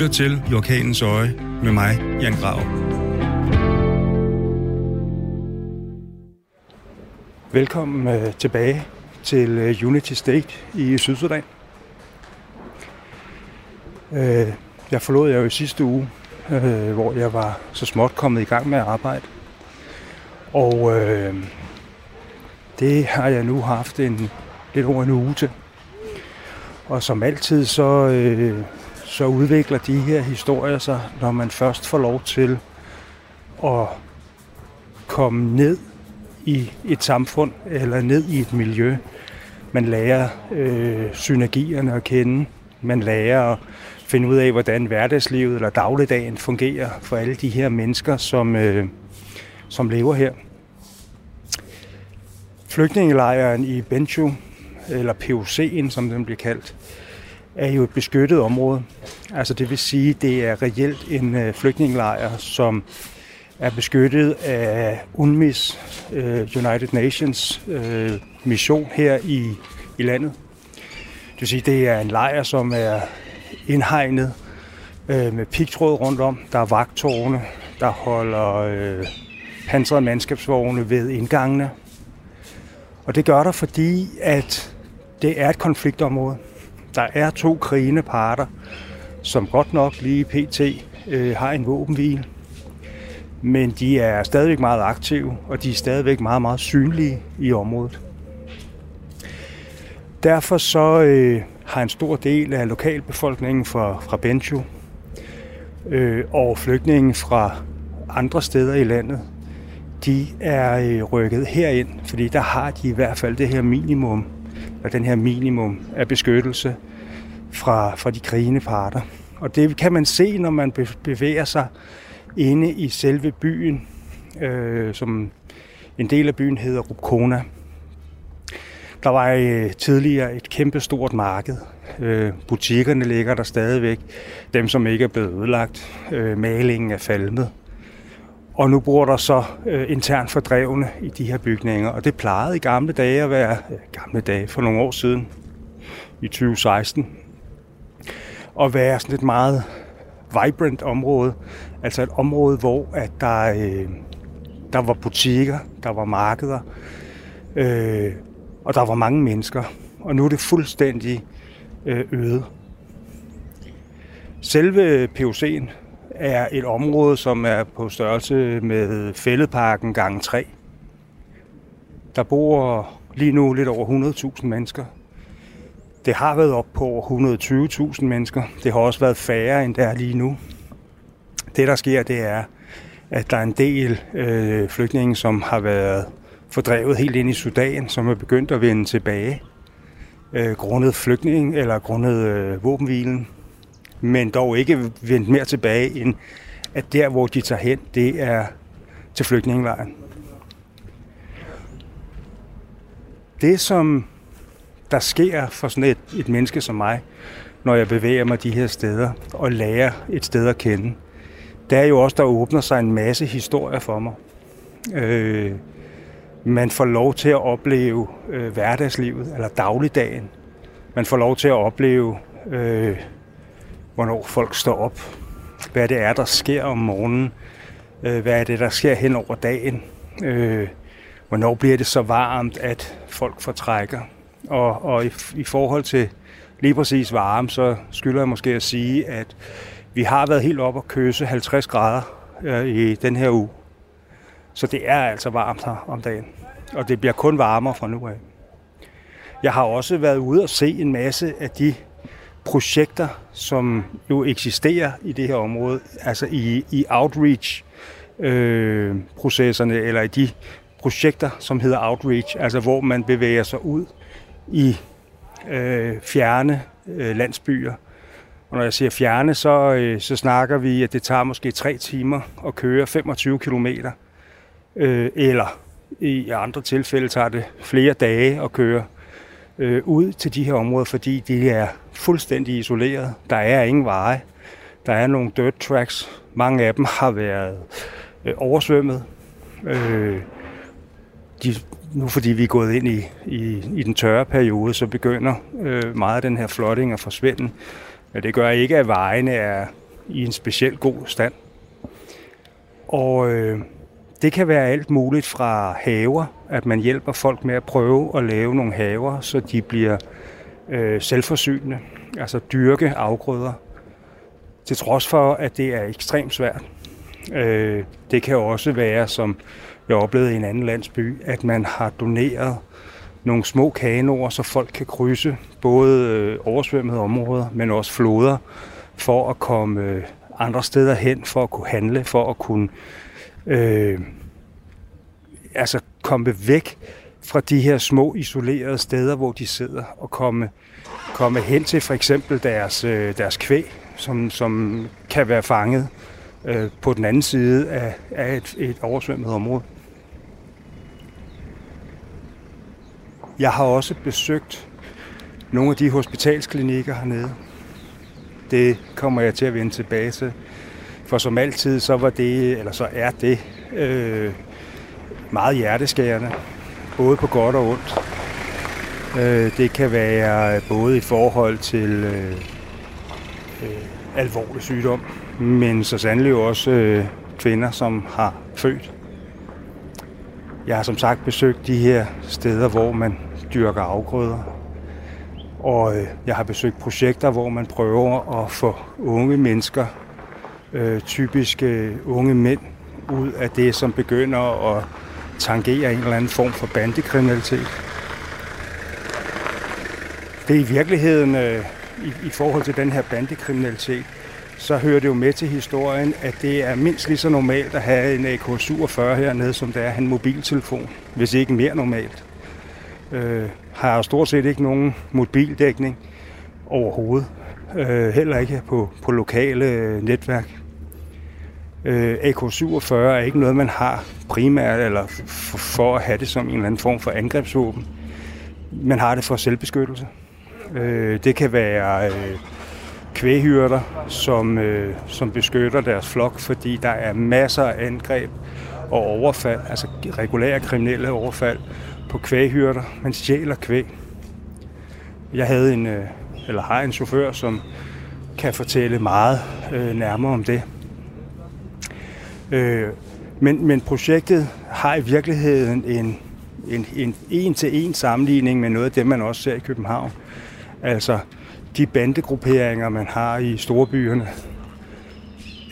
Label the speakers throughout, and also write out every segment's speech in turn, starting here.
Speaker 1: lytter til I Orkanens Øje med mig, Jan Grav.
Speaker 2: Velkommen øh, tilbage til øh, Unity State i Sydsudan. Øh, jeg forlod jer jo i sidste uge, øh, hvor jeg var så småt kommet i gang med at arbejde. Og øh, det har jeg nu haft en lidt over en uge til. Og som altid, så, øh, så udvikler de her historier sig, når man først får lov til at komme ned i et samfund eller ned i et miljø. Man lærer øh, synergierne at kende. Man lærer at finde ud af, hvordan hverdagslivet eller dagligdagen fungerer for alle de her mennesker, som, øh, som lever her. Flygtningelejren i Benchu, eller POC'en, som den bliver kaldt, er jo et beskyttet område. Altså det vil sige, det er reelt en øh, flygtningelejr, som er beskyttet af UNMIS, øh, United Nations øh, mission her i, i landet. Det vil sige, det er en lejr, som er indhegnet øh, med pigtråd rundt om. Der er vagtårne, der holder øh, pansrede mandskabsvogne ved indgangene. Og det gør der, fordi at det er et konfliktområde. Der er to krigende parter, som godt nok lige pt. Øh, har en våbenhvile. Men de er stadigvæk meget aktive, og de er stadigvæk meget, meget synlige i området. Derfor så øh, har en stor del af lokalbefolkningen fra, fra Benjo øh, og flygtninge fra andre steder i landet, de er øh, rykket herind, fordi der har de i hvert fald det her minimum, og den her minimum af beskyttelse fra, fra de krigende parter. Og det kan man se, når man bevæger sig inde i selve byen, øh, som en del af byen hedder Rukona. Der var øh, tidligere et kæmpestort marked. Øh, butikkerne ligger der stadigvæk. Dem, som ikke er blevet ødelagt. Øh, malingen er falmet. Og nu bor der så øh, internt fordrevne i de her bygninger. Og det plejede i gamle dage at være, øh, gamle dage for nogle år siden, i 2016, at være sådan et meget vibrant område. Altså et område, hvor at der, øh, der var butikker, der var markeder, øh, og der var mange mennesker. Og nu er det fuldstændig øh, øde. Selve POC'en er et område, som er på størrelse med Fælledparken gang 3. Der bor lige nu lidt over 100.000 mennesker. Det har været op på 120.000 mennesker. Det har også været færre, end der er lige nu. Det, der sker, det er, at der er en del øh, flygtninge, som har været fordrevet helt ind i Sudan, som er begyndt at vende tilbage øh, grundet flygtning eller grundet øh, våbenhvilen, men dog ikke vendt mere tilbage end at der, hvor de tager hen, det er til flygtningelejren. Det, som der sker for sådan et, et menneske som mig, når jeg bevæger mig de her steder og lærer et sted at kende, Der er jo også, der åbner sig en masse historier for mig. Øh, man får lov til at opleve øh, hverdagslivet, eller dagligdagen. Man får lov til at opleve, øh, hvornår folk står op, hvad det er, der sker om morgenen, øh, hvad er det, der sker hen over dagen, øh, hvornår bliver det så varmt, at folk fortrækker. Og, og i, i forhold til lige præcis varme, så skylder jeg måske at sige, at vi har været helt op og køse 50 grader øh, i den her uge. Så det er altså varmt her om dagen. Og det bliver kun varmere fra nu af. Jeg har også været ude og se en masse af de projekter, som jo eksisterer i det her område, altså i, i outreach-processerne, øh, eller i de projekter, som hedder outreach, altså hvor man bevæger sig ud i øh, fjerne øh, landsbyer. Og når jeg siger fjerne, så, øh, så snakker vi, at det tager måske tre timer at køre 25 km. øh, eller i andre tilfælde tager det flere dage at køre øh, ud til de her områder, fordi de er fuldstændig isoleret. Der er ingen veje. Der er nogle dirt tracks. Mange af dem har været øh, oversvømmet. Øh, de, nu fordi vi er gået ind i, i, i den tørre periode, så begynder øh, meget af den her flooding at forsvinde. Men det gør ikke, at vejene er i en speciel god stand. Og øh, det kan være alt muligt fra haver, at man hjælper folk med at prøve at lave nogle haver, så de bliver øh, selvforsynende, altså dyrke afgrøder, til trods for, at det er ekstremt svært. Øh, det kan også være, som jeg oplevede i en anden landsby, at man har doneret nogle små kanoer, så folk kan krydse både øh, oversvømmede områder, men også floder, for at komme øh, andre steder hen, for at kunne handle, for at kunne øh, altså komme væk fra de her små isolerede steder, hvor de sidder, og komme, komme hen til for eksempel deres, øh, deres kvæg, som, som kan være fanget øh, på den anden side af, af et, et oversvømmet område. Jeg har også besøgt nogle af de hospitalsklinikker hernede. Det kommer jeg til at vende tilbage til. For som altid, så var det, eller så er det, øh, meget hjerteskærende. Både på godt og ondt. Øh, det kan være både i forhold til øh, øh, alvorlig sygdom, men så sandelig også øh, kvinder, som har født. Jeg har som sagt besøgt de her steder, hvor man dyrker afgrøder. Og øh, jeg har besøgt projekter, hvor man prøver at få unge mennesker, øh, typisk øh, unge mænd, ud af det, som begynder at tangere en eller anden form for bandekriminalitet. Det er i virkeligheden, øh, i, i forhold til den her bandekriminalitet, så hører det jo med til historien, at det er mindst lige så normalt at have en AK-47 hernede, som det er at have en mobiltelefon, hvis ikke mere normalt. Øh, har stort set ikke nogen mobildækning overhovedet. Øh, heller ikke på, på lokale øh, netværk. Øh, AK-47 er ikke noget, man har primært eller for, for at have det som en eller anden form for angrebsvåben. Man har det for selvbeskyttelse. Øh, det kan være øh, kvæghyrder, som, øh, som beskytter deres flok, fordi der er masser af angreb og overfald, altså regulære kriminelle overfald på kvæghyrder. Man stjæler kvæg. Jeg havde en, øh, eller har en chauffør, som kan fortælle meget øh, nærmere om det. Øh, men, men projektet har i virkeligheden en en, en en-til-en sammenligning med noget af det, man også ser i København. Altså, de bandegrupperinger, man har i storbyerne,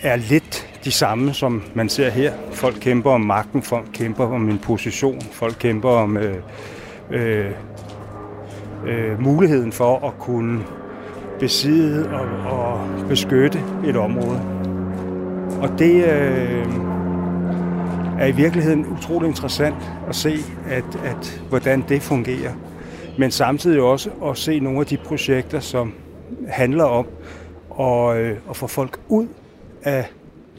Speaker 2: er lidt de samme, som man ser her. Folk kæmper om magten, folk kæmper om en position, folk kæmper om øh, øh, øh, muligheden for at kunne besidde og, og beskytte et område. Og det øh, er i virkeligheden utrolig interessant at se, at, at hvordan det fungerer. Men samtidig også at se nogle af de projekter, som handler om at, øh, at få folk ud af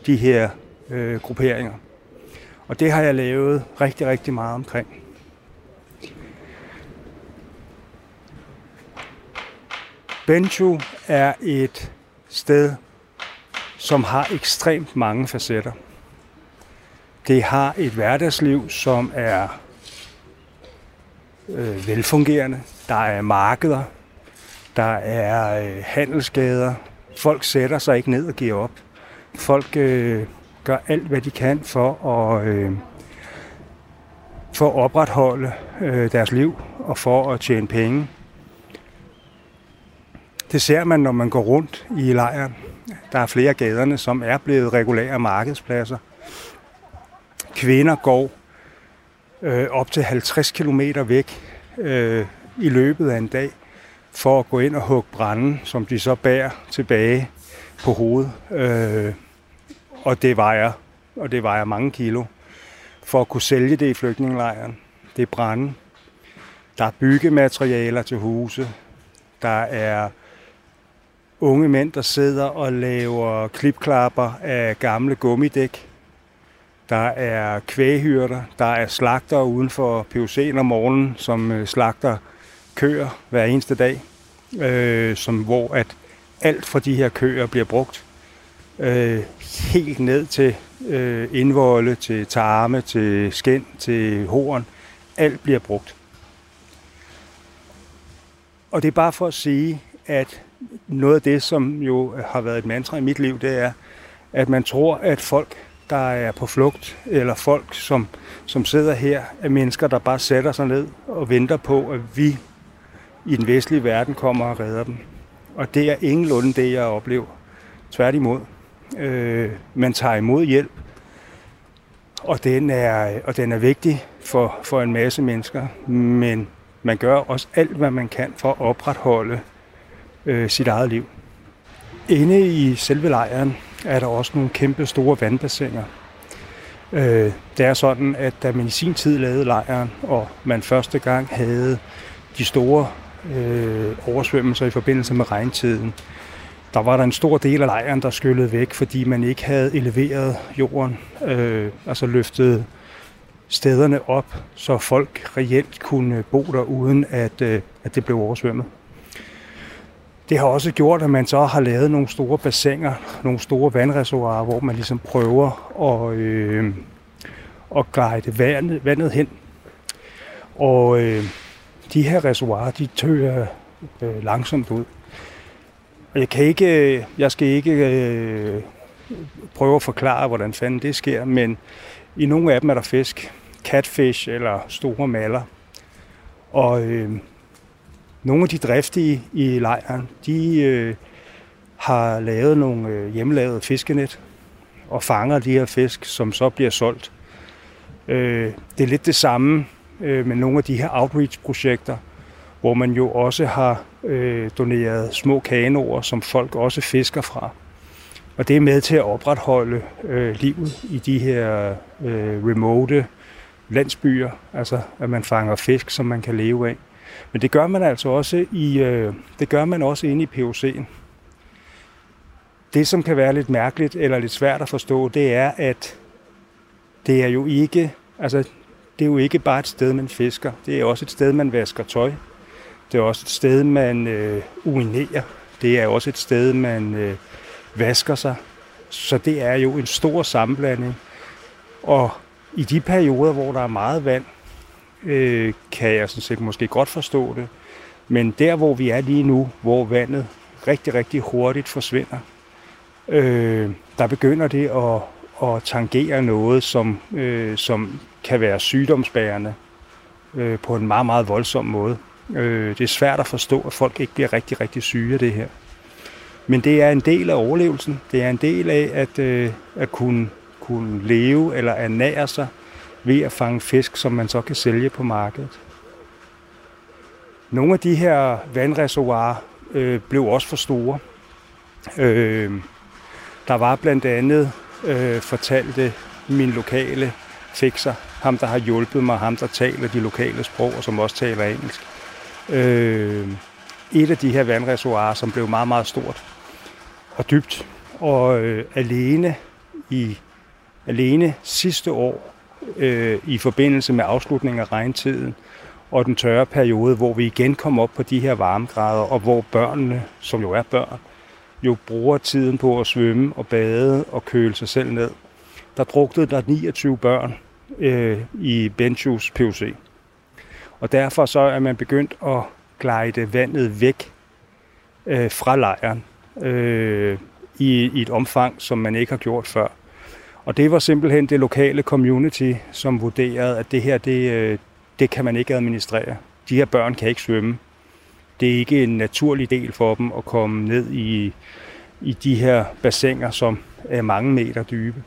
Speaker 2: de her øh, grupperinger. Og det har jeg lavet rigtig, rigtig meget omkring. Benchu er et sted, som har ekstremt mange facetter. Det har et hverdagsliv, som er øh, velfungerende. Der er markeder, der er øh, handelsgader. Folk sætter sig ikke ned og giver op. Folk øh, gør alt, hvad de kan for at, øh, for at opretholde øh, deres liv og for at tjene penge. Det ser man, når man går rundt i lejren. Der er flere gaderne, som er blevet regulære markedspladser. Kvinder går øh, op til 50 km væk øh, i løbet af en dag for at gå ind og hugge branden, som de så bærer tilbage på hovedet. Øh, og det vejer, og det vejer mange kilo, for at kunne sælge det i flygtningelejren. Det er brænde. Der er byggematerialer til huse. Der er unge mænd, der sidder og laver klipklapper af gamle gummidæk. Der er kvæghyrder. Der er slagter uden for PUC'en om morgenen, som øh, slagter køer hver eneste dag. Øh, som, hvor at alt fra de her køer bliver brugt øh, helt ned til øh, indvolde, til tarme, til skin, til horn. Alt bliver brugt. Og det er bare for at sige, at noget af det, som jo har været et mantra i mit liv, det er, at man tror, at folk, der er på flugt, eller folk, som, som sidder her, er mennesker, der bare sætter sig ned og venter på, at vi i den vestlige verden kommer og redder dem. Og det er ingenlunde det, jeg oplever. Tværtimod. Øh, man tager imod hjælp, og den er, og den er vigtig for, for en masse mennesker, men man gør også alt, hvad man kan for at opretholde øh, sit eget liv. Inde i selve lejren er der også nogle kæmpe store vandbassiner. Øh, det er sådan, at da man i sin tid lavede lejren, og man første gang havde de store øh, oversvømmelser i forbindelse med regntiden, der var der en stor del af lejren, der skyllede væk, fordi man ikke havde eleveret jorden, øh, altså løftet stederne op, så folk reelt kunne bo der, uden at, øh, at det blev oversvømmet. Det har også gjort, at man så har lavet nogle store bassiner, nogle store vandreservoirer, hvor man ligesom prøver at, øh, at guide vandet, vandet hen. Og øh, de her reservoirer, de tøger øh, langsomt ud. Og jeg, kan ikke, øh, jeg skal ikke øh, prøve at forklare, hvordan fanden det sker, men i nogle af dem er der fisk, catfish eller store maller. Og øh, nogle af de driftige i lejren, de øh, har lavet nogle øh, hjemmelavede fiskenet og fanger de her fisk, som så bliver solgt. Øh, det er lidt det samme øh, med nogle af de her outreach-projekter, hvor man jo også har øh, doneret små kanoer, som folk også fisker fra. Og det er med til at opretholde øh, livet i de her øh, remote landsbyer, altså at man fanger fisk, som man kan leve af. Men det gør man altså også i, øh, det gør man også inde i POC'en. Det, som kan være lidt mærkeligt eller lidt svært at forstå, det er, at det er jo ikke, altså, det er jo ikke bare et sted, man fisker. Det er også et sted, man vasker tøj. Det er også et sted, man øh, urinerer. Det er også et sted, man øh, vasker sig. Så det er jo en stor sammenblanding. Og i de perioder, hvor der er meget vand, øh, kan jeg sådan set måske godt forstå det. Men der, hvor vi er lige nu, hvor vandet rigtig, rigtig hurtigt forsvinder, øh, der begynder det at, at tangere noget, som, øh, som kan være sygdomsbærende øh, på en meget, meget voldsom måde. Øh, det er svært at forstå, at folk ikke bliver rigtig, rigtig syge af det her. Men det er en del af overlevelsen. Det er en del af at, øh, at kunne, kunne leve eller ernære sig ved at fange fisk, som man så kan sælge på markedet. Nogle af de her vandreservoirer øh, blev også for store. Øh, der var blandt andet, øh, fortalte min lokale fikser, ham der har hjulpet mig, ham der taler de lokale sprog, og som også taler engelsk. Øh, et af de her vandreservoirer, som blev meget, meget stort og dybt. Og øh, alene i alene sidste år øh, i forbindelse med afslutningen af regntiden og den tørre periode, hvor vi igen kom op på de her varmegrader, og hvor børnene, som jo er børn, jo bruger tiden på at svømme og bade og køle sig selv ned. Der druknede der 29 børn øh, i Benchus PUC. Og derfor så er man begyndt at glide vandet væk øh, fra lejren øh, i, i et omfang, som man ikke har gjort før. Og det var simpelthen det lokale community, som vurderede, at det her, det, øh, det kan man ikke administrere. De her børn kan ikke svømme. Det er ikke en naturlig del for dem at komme ned i, i de her bassiner, som er mange meter dybe.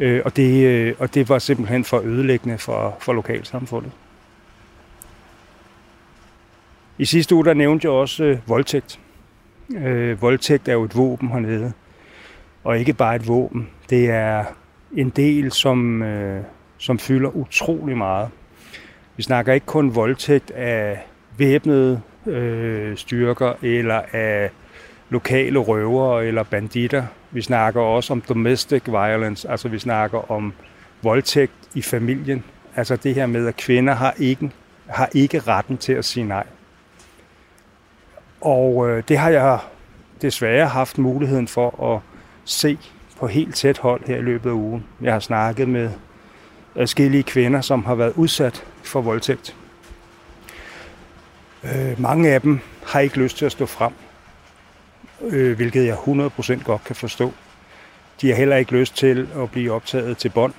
Speaker 2: Øh, og, det, øh, og det var simpelthen for ødelæggende for, for lokalsamfundet. I sidste uge der nævnte jeg også øh, voldtægt. Øh, voldtægt er jo et våben hernede. Og ikke bare et våben. Det er en del, som, øh, som fylder utrolig meget. Vi snakker ikke kun voldtægt af væbnede øh, styrker eller af lokale røvere eller banditter. Vi snakker også om domestic violence, altså vi snakker om voldtægt i familien. Altså det her med, at kvinder har ikke, har ikke retten til at sige nej. Og øh, det har jeg desværre haft muligheden for at se på helt tæt hold her i løbet af ugen. Jeg har snakket med forskellige kvinder, som har været udsat for voldtægt. Øh, mange af dem har ikke lyst til at stå frem øh, hvilket jeg 100% godt kan forstå. De har heller ikke lyst til at blive optaget til bånd.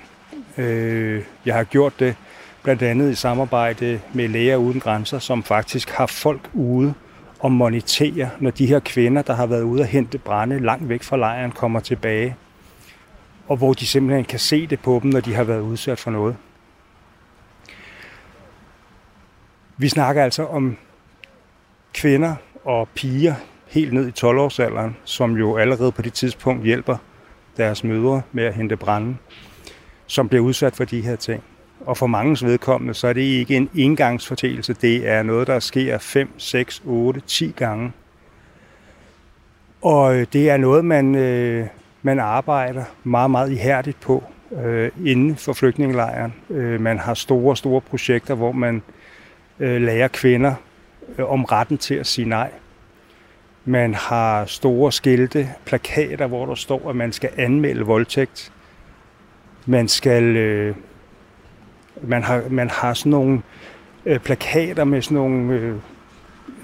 Speaker 2: Øh, jeg har gjort det blandt andet i samarbejde med Læger Uden Grænser, som faktisk har folk ude og monitere, når de her kvinder, der har været ude og hente brænde langt væk fra lejren, kommer tilbage. Og hvor de simpelthen kan se det på dem, når de har været udsat for noget. Vi snakker altså om kvinder og piger helt ned i 12-årsalderen, som jo allerede på det tidspunkt hjælper deres mødre med at hente brænde, som bliver udsat for de her ting. Og for mangens vedkommende, så er det ikke en engangsfortælelse. Det er noget, der sker 5, 6, 8, 10 gange. Og øh, det er noget, man, øh, man arbejder meget, meget ihærdigt på øh, inden for flygtningelejren. Øh, man har store, store projekter, hvor man øh, lærer kvinder øh, om retten til at sige nej. Man har store skilte, plakater, hvor der står, at man skal anmelde voldtægt. Man skal øh, man har, man har sådan nogle øh, plakater med sådan nogle øh,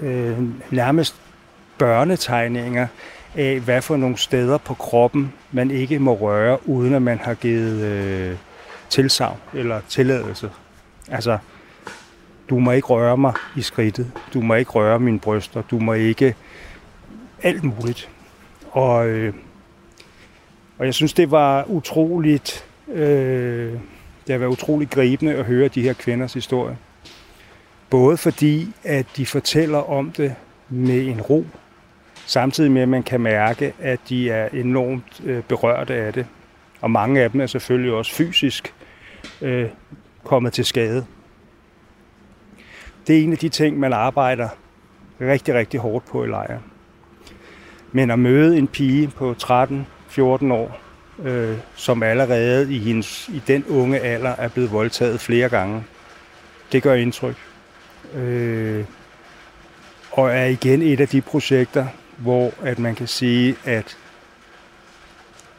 Speaker 2: øh, nærmest børnetegninger af, hvad for nogle steder på kroppen man ikke må røre, uden at man har givet øh, tilsavn eller tilladelse. Altså, du må ikke røre mig i skridtet, du må ikke røre mine bryster, du må ikke alt muligt. Og, øh, og jeg synes, det var utroligt øh, det har været utroligt gribende at høre de her kvinders historie. Både fordi, at de fortæller om det med en ro, samtidig med, at man kan mærke, at de er enormt øh, berørte af det. Og mange af dem er selvfølgelig også fysisk øh, kommet til skade. Det er en af de ting, man arbejder rigtig, rigtig hårdt på i lejren. Men at møde en pige på 13-14 år, øh, som allerede i, hendes, i den unge alder er blevet voldtaget flere gange. Det gør indtryk. Øh, og er igen et af de projekter, hvor at man kan sige, at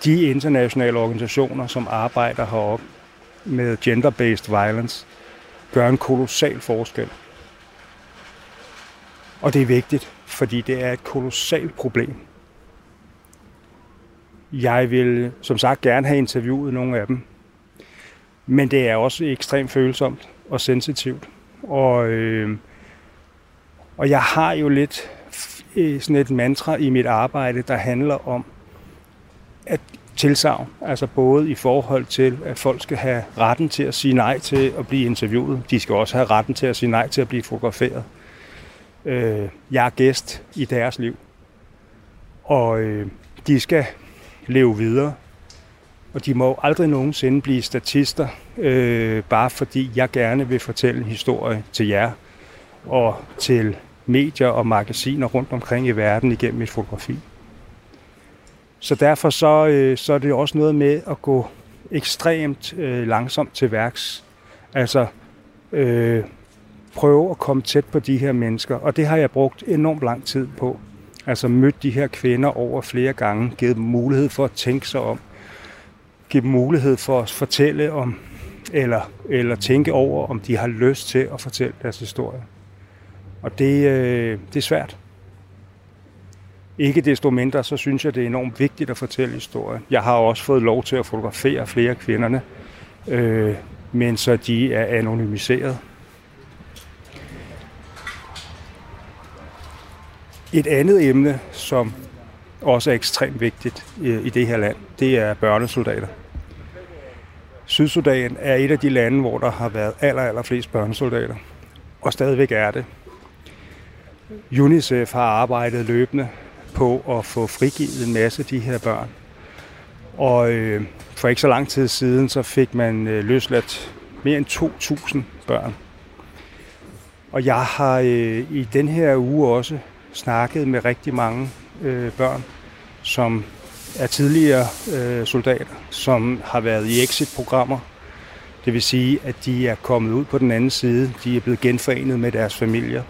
Speaker 2: de internationale organisationer, som arbejder heroppe med gender-based violence, gør en kolossal forskel. Og det er vigtigt, fordi det er et kolossalt problem. Jeg vil som sagt gerne have interviewet nogle af dem. Men det er også ekstremt følsomt og sensitivt. Og, øh, og jeg har jo lidt øh, sådan et mantra i mit arbejde, der handler om at tilsavn, altså både i forhold til, at folk skal have retten til at sige nej til at blive interviewet. De skal også have retten til at sige nej til at blive fotograferet. Øh, jeg er gæst i deres liv. Og øh, de skal leve videre. Og de må aldrig nogensinde blive statister, øh, bare fordi jeg gerne vil fortælle en historie til jer og til medier og magasiner rundt omkring i verden igennem mit fotografi. Så derfor så, øh, så er det også noget med at gå ekstremt øh, langsomt til værks. Altså øh, prøve at komme tæt på de her mennesker, og det har jeg brugt enormt lang tid på. Altså mødt de her kvinder over flere gange, givet dem mulighed for at tænke sig om, give dem mulighed for at fortælle om, eller, eller tænke over, om de har lyst til at fortælle deres historie. Og det, øh, det er svært. Ikke desto mindre, så synes jeg, det er enormt vigtigt at fortælle historien. Jeg har også fået lov til at fotografere flere af kvinderne, øh, men så de er anonymiseret. Et andet emne, som også er ekstremt vigtigt øh, i det her land, det er børnesoldater. Sydsudan er et af de lande, hvor der har været aller, aller flest børnesoldater, og stadigvæk er det. UNICEF har arbejdet løbende på at få frigivet en masse af de her børn. Og øh, for ikke så lang tid siden, så fik man øh, løsladt mere end 2.000 børn. Og jeg har øh, i den her uge også snakket med rigtig mange øh, børn, som er tidligere øh, soldater, som har været i exit-programmer. Det vil sige, at de er kommet ud på den anden side. De er blevet genforenet med deres familier.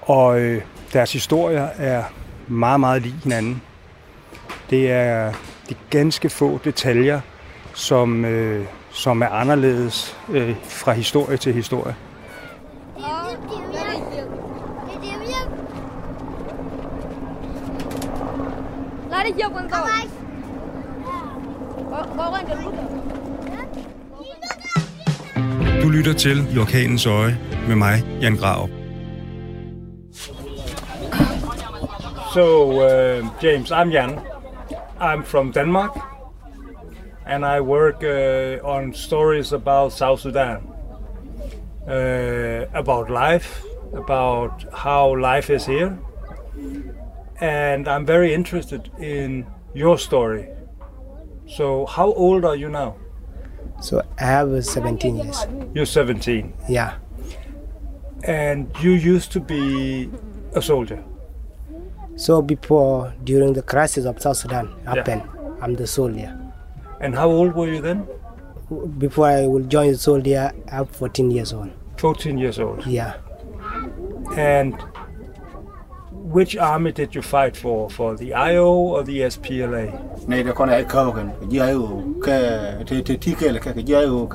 Speaker 2: Og øh, deres historier er meget, meget lige hinanden. Det er de ganske få detaljer, som, øh, som er anderledes øh, fra historie til historie.
Speaker 3: Mari dia pun kau. Kau kan.
Speaker 1: Du lytter til I Orkanens Øje med mig, Jan Grav.
Speaker 2: So, uh, James, I'm Jan. I'm from Denmark, and I work uh, on stories about South Sudan, uh, about life, about how life is here, and I'm very interested in your story. So, how old are you now?
Speaker 4: So I have uh, 17 years.
Speaker 2: You're 17,
Speaker 4: Yeah.
Speaker 2: and you used to be a soldier.
Speaker 4: So before, during the crisis of South Sudan happened, I'm the soldier.
Speaker 2: And how old were you then?
Speaker 4: Before I will join the soldier, I'm 14 years old.
Speaker 2: 14 years old.
Speaker 4: Yeah.
Speaker 2: And which army did you fight for? For the IO or the SPLA?
Speaker 5: Nay, the Kona Kogan, ke Tikel, Jio,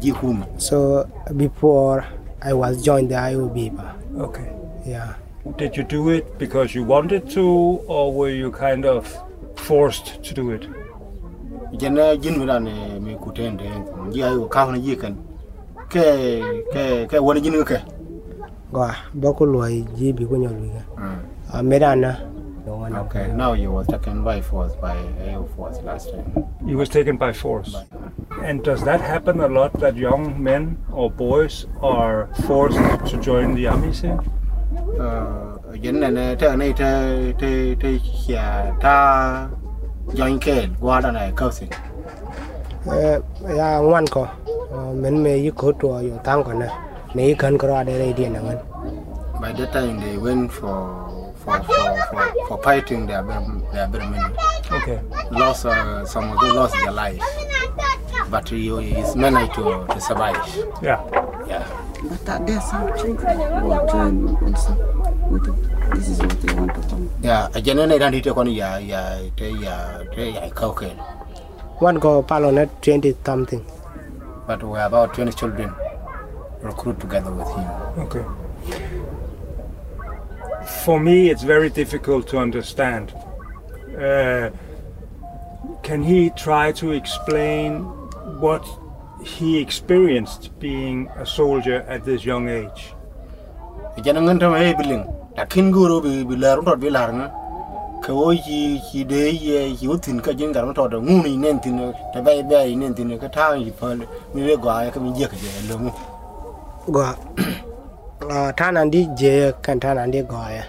Speaker 5: Jihum.
Speaker 4: So before I was joined the IO Biba.
Speaker 2: Okay.
Speaker 4: Yeah.
Speaker 2: Did you do it because you wanted to, or were you kind of forced to do it?
Speaker 5: Jana Jinwina Mikutende, Jio Kahana Ke ke ke K. One Jinuka.
Speaker 4: goa boko loy ji bi ko nyol wiga a medana Okay,
Speaker 5: okay. now you were taken by force, by air force last time.
Speaker 2: You was taken by force. By and does that happen a lot that young men or boys are forced to join the army? Say?
Speaker 5: Ờ, dính này thế này thế thế thế kia à, ta join kẹt qua đó này cơ sinh.
Speaker 4: Ờ, ya ngoan có, mình mới yêu cầu tuổi yêu tang còn này. Me yi kan ko ra de re di na ngan.
Speaker 5: by that time they went for for for for, for fighting their their many
Speaker 2: Okay.
Speaker 5: lost uh, some of them lost their life but he is managed to, to survive
Speaker 2: Yeah.
Speaker 5: yeah
Speaker 6: But uh, there are some children who are joining also. With. This is what they want to come.
Speaker 5: yeah ajana ne dan hite kon ya ya te ya te ya kauke
Speaker 4: One go palo net 20 something.
Speaker 5: but we have about 20 children recruit together with him.
Speaker 2: Okay. For me, it's very difficult to understand. Uh, can he try to explain what he experienced being a soldier at this young age?
Speaker 4: Go uh, tana ndi je kan tana ndi go ya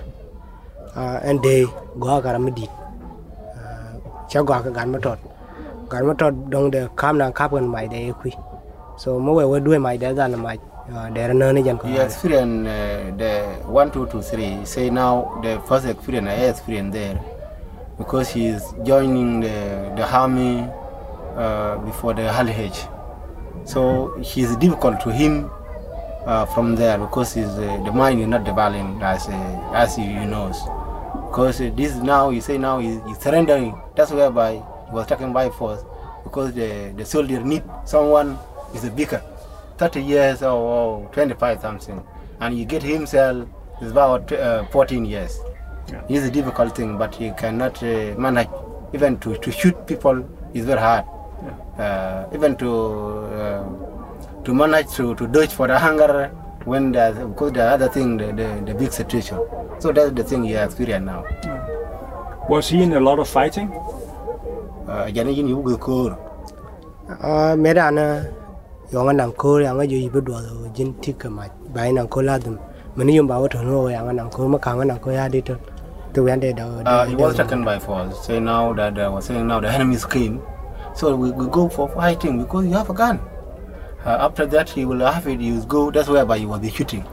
Speaker 4: uh, and they go ga ram di uh, cha go ka ma tot gan ma tot dong de kam na kap gan mai de kui so mo we we due mai de gan mai de na ne jan ko
Speaker 5: He experienced uh, the one, two, two, three. Say now the first experience I experienced there. Because he is joining the the army uh, before the Halihage. So he's difficult to him. Uh, from there because uh, the mind is not developing as uh, as he, he knows. Because this now you say now he's, he's surrendering. That's whereby he was taken by force because the the soldier need someone is a bigger. 30 years or, or 25 something and you get himself is about uh, 14 years
Speaker 2: Yeah.
Speaker 5: it's a difficult thing but he cannot uh, manage even to, to shoot people is very hard uh, even to to manage to, to dodge for the hunger when there's because the other thing the, the, the big situation. So that's the thing he experience now.
Speaker 2: Was he in a lot of fighting?
Speaker 5: uh, jana yin yu ko
Speaker 4: uh, me da na yo nga nang ko ya nga ju yi do jin tik ma bai nang ko la dum mani yum ba wa to no ya nga nang ko ma ka nga nang ko ya di to to yan de da
Speaker 5: Uh, he was taken by force. Say now that uh, was saying now the enemies came, so we, we go for fighting because you have a gun. Uh, after that, he will have it. He will go. That's whereby he will be shooting.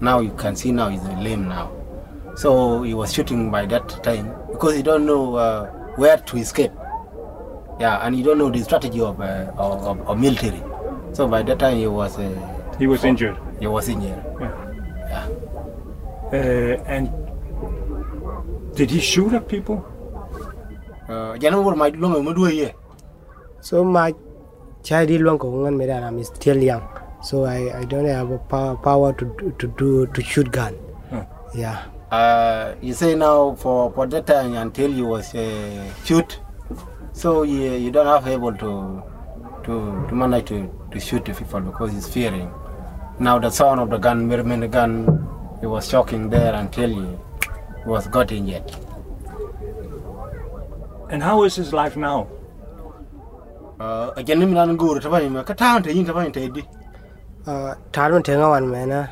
Speaker 5: Now you can see now he's lame now. So he was shooting by that time because he don't know uh, where to escape. Yeah, and he don't know the strategy of, uh, of, of, of military. So by that time he was uh,
Speaker 2: He was injured.
Speaker 5: he was in here. Yeah.
Speaker 2: Uh, and did he shoot at people?
Speaker 5: Uh, Jana wur mai lo mai do ye.
Speaker 4: So my child is long ngan me I'm still young. So I, I don't have a power, power to to do to shoot gun.
Speaker 2: Hmm.
Speaker 4: Yeah.
Speaker 5: Uh, you say now for, for that time until you was uh, shoot, so you, you don't have able to to to manage to, to shoot the people because he's fearing. Now the sound of the gun, when the gun, it was shocking there until he was got injured.
Speaker 2: And how is his life now?
Speaker 5: Uh, again, I'm not going to buy him. I can't tell you to buy him.
Speaker 4: uh, tar man tenga wan mena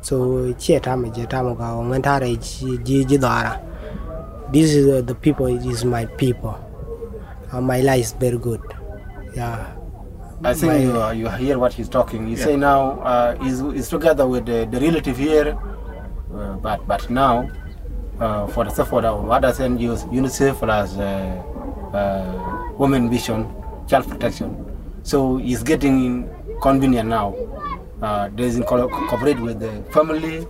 Speaker 4: so che ta me je ta mo ga ta ji ji dara this is uh, the people is my people uh, my life is very good yeah
Speaker 5: I think
Speaker 4: My-
Speaker 5: you, uh, you hear what he's talking. You say now uh, he's, he's together with the, the relative here, uh, but but now uh, for the support of others use UNICEF plus uh, uh, Women Vision, Child Protection. So he's getting convenient now. Uh, there's in co- cooperate with the family,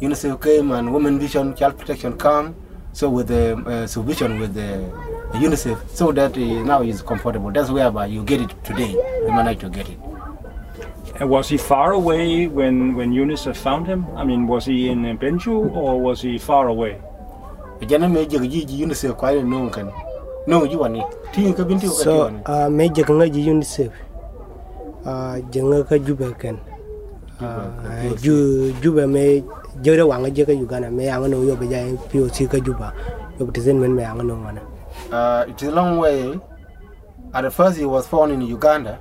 Speaker 5: UNICEF came and Women Vision, Child Protection come. So with the uh, supervision with the UNICEF, so that uh, now he's comfortable. That's whereby you get it today. You manage to get it.
Speaker 2: And was he far away when, when UNICEF found him? I mean, was he in Benju or was he far away?
Speaker 5: Jana me jeg ji ji UNICEF kwa ile nong kan. Nong ji wani. Ti ka binti ka
Speaker 4: so uh, me je nga ji unicef uh, je nga ka juba ken uh, ju juba me jere wanga je ka uganda me anga no yo be ja poc ka juba yo tizen men me anga no wana
Speaker 5: Uh, it is a long way. At the first, he was found in Uganda.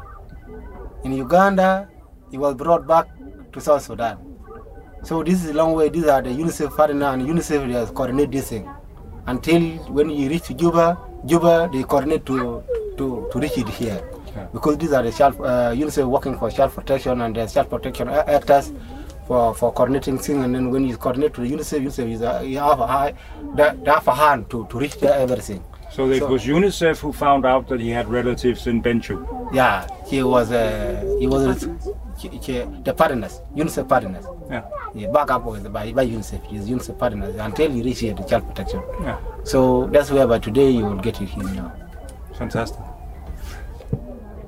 Speaker 5: In Uganda, he was brought back to South Sudan. So this is a long way. These are the UNICEF partner and UNICEF has coordinate this thing. Until when you reach Juba, Juba they coordinate to to, to reach it here. Because these are the child, uh, UNICEF working for child protection and the child protection actors for, for coordinating things. And then when you coordinate to the UNICEF, UNICEF is a, you have a high, they, they have a hand to, to reach the everything.
Speaker 2: So it
Speaker 5: So-
Speaker 2: was UNICEF who found out that he had relatives in Benju.
Speaker 5: Yeah, he was uh, he was he, he, the partners, UNICEF partners.
Speaker 2: Yeah.
Speaker 5: Yeah, back up with by, by UNICEF, he's UNICEF partners until you reach here the child protection.
Speaker 2: Yeah.
Speaker 5: So that's where by today you will get it here now.
Speaker 2: Fantastic.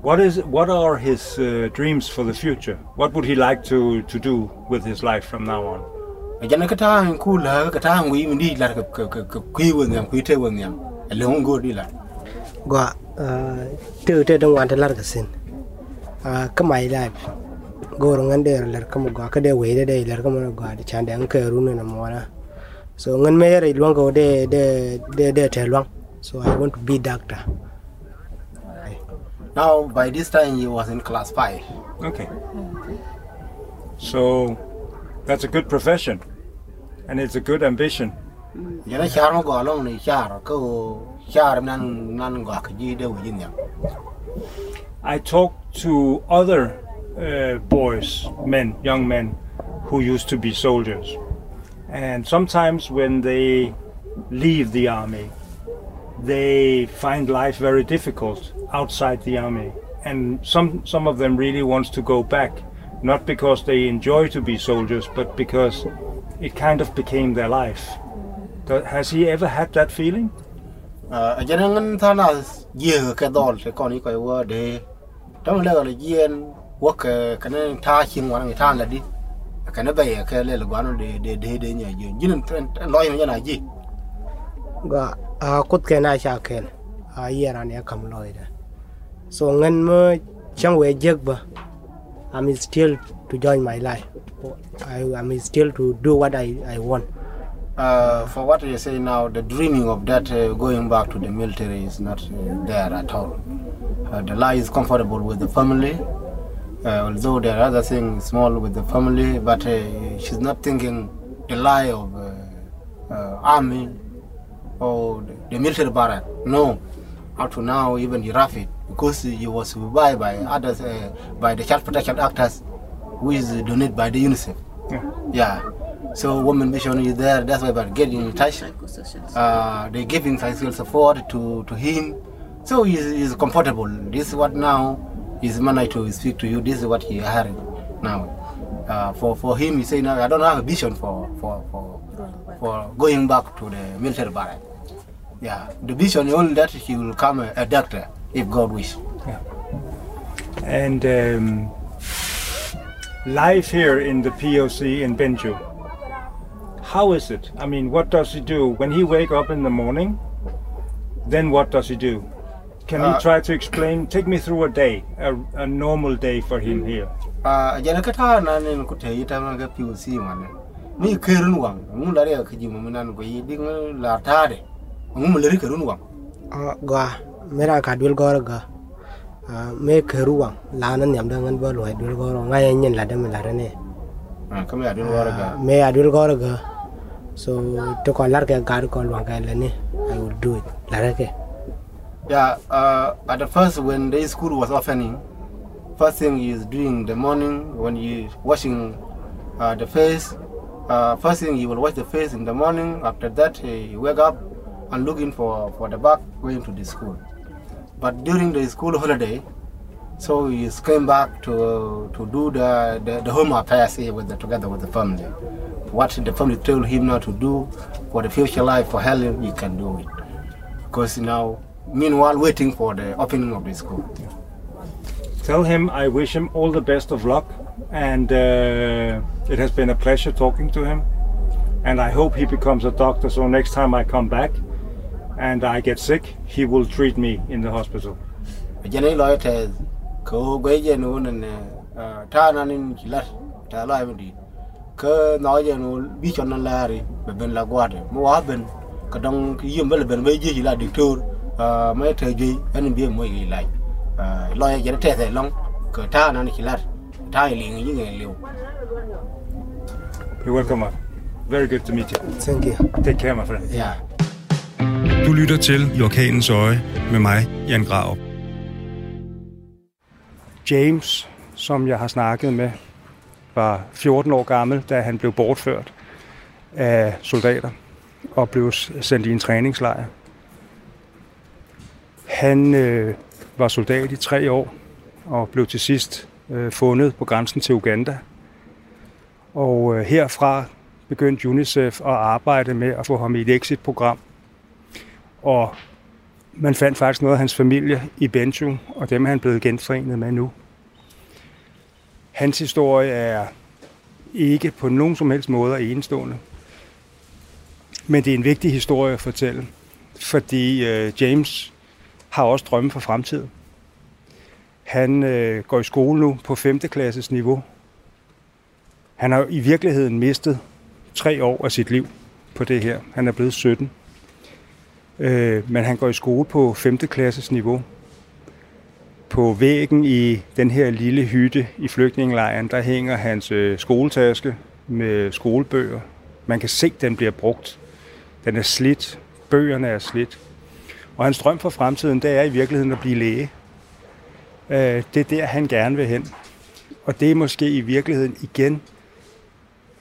Speaker 2: What is what are his uh, dreams for the future? What would he like to, to do with his life from now on?
Speaker 5: Ajana kata ang kula kata ang wi ndi la kui wen kui te wen yam. Go di la.
Speaker 4: gwa uh, te te dong wan lar ka sin uh, ka my life goro ngan der lar ka mo gwa ka de we de de lar ka gwa de chan de an ka ru na mo na so ngan me yare luang ko de de de de te luang so i want to be doctor
Speaker 5: Now by this time he was in class five.
Speaker 2: Okay. So that's a good profession, and it's a good ambition. Mm.
Speaker 5: Jana char mo go long ni char ko char nan nan go ka ji de wi yam.
Speaker 2: I talked to other uh, boys, men, young men, who used to be soldiers. And sometimes when they leave the army, they find life very difficult outside the army. And some, some of them really wants to go back, not because they enjoy to be soldiers, but because it kind of became their life. Has he ever had that feeling?
Speaker 5: wa ka kana ta chin wa ngi ta la di kana ba ye ka le le gwa no de de de de nya je. Jin lo yin na ji
Speaker 4: gwa a kut ke na sha ken. A yera ne kam loida so ngan mo chang we jeg ba. I'm still to join my life. I am still to do what i i want.
Speaker 5: Uh, for what you say now, the dreaming of that uh, going back to the military is not uh, there at all. Uh, the life is comfortable with the family, although there are other things small with the family, but uh, she's not thinking the lie of uh, uh, army or the, the military barrack. No, up to now, even he rough it because he was supervised by others, uh, by the child protection actors, who is donated by the UNICEF. Yeah. yeah. So Women Mission is there. That's why we're getting in touch.
Speaker 6: Psychosocial.
Speaker 5: Uh, they giving financial support to, to him. So he's, he's comfortable. This is what now is managed to speak to you. This is what he heard now. Uh, for, for him, he say now I don't have a vision for for, for, for going back to the military barrack. Yeah, the vision is only that he will become a, a doctor if God wish. Yeah.
Speaker 2: And um, life here in the POC in Benju, how is it? I mean, what does he do when he wake up in the morning? Then what does he do? Can you try to explain? Take me through a day, a, a normal day for him here.
Speaker 5: Jana
Speaker 4: kata ah, ah, Me keru wang. Lanan yam dangan ba luai dwil gora. Nyen lada melare ne.
Speaker 5: Kami adwil gora gwa.
Speaker 4: Me adwil gora gwa. So to kolar ke gar kol wang kaya lene. I will do it. Lare ke.
Speaker 5: Yeah, uh, at the first when the school was opening, first thing is doing the morning when he washing uh, the face. Uh, first thing he will wash the face in the morning. After that he wake up and looking for, for the bag going to the school. But during the school holiday, so he came back to to do the, the, the home affairs here with the, together with the family. What the family told him not to do for the future life for Helen, he can do it because now meanwhile waiting for the opening of the school.
Speaker 2: Tell him I wish him all the best of luck and uh, it has been a pleasure talking to him and I hope he becomes a doctor so next time I come back and I get sick he will treat me in the hospital.
Speaker 5: Jenny Lloyd has go gay genuine uh, and turn on in Chilat, Talavity. Ker Noyan beach on the Larry, Beben Laguade, Moabin, Kadong Yumbel Ben Vijay Dictor. Me te je en bi mo yi lai lo je te te long ke ta na ni kilat ta li ngi ngi liu
Speaker 2: You're welcome. Mark. Very good to meet you.
Speaker 4: thank you
Speaker 2: Take care, my friend.
Speaker 5: ja
Speaker 1: Du lytter til I orkanens øje med mig, Jan Graup.
Speaker 2: James, som jeg har snakket med, var 14 år gammel, da han blev bortført af soldater og blev sendt i en træningslejr. Han øh, var soldat i tre år og blev til sidst øh, fundet på grænsen til Uganda. Og øh, herfra begyndte UNICEF at arbejde med at få ham i et exit-program. Og man fandt faktisk noget af hans familie i Benjo, og dem er han blevet genforenet med nu. Hans historie er ikke på nogen som helst måde enestående. Men det er en vigtig historie at fortælle, fordi øh, James har også drømme for fremtiden. Han øh, går i skole nu på 5. klasses niveau. Han har i virkeligheden mistet tre år af sit liv på det her. Han er blevet 17. Øh, men han går i skole på 5. klasses niveau. På væggen i den her lille hytte i flygtningelejren, der hænger hans øh, skoletaske med skolebøger. Man kan se, at den bliver brugt. Den er slidt. Bøgerne er slidt. Og hans drøm for fremtiden, det er i virkeligheden at blive læge. Øh, det er der, han gerne vil hen. Og det er måske i virkeligheden igen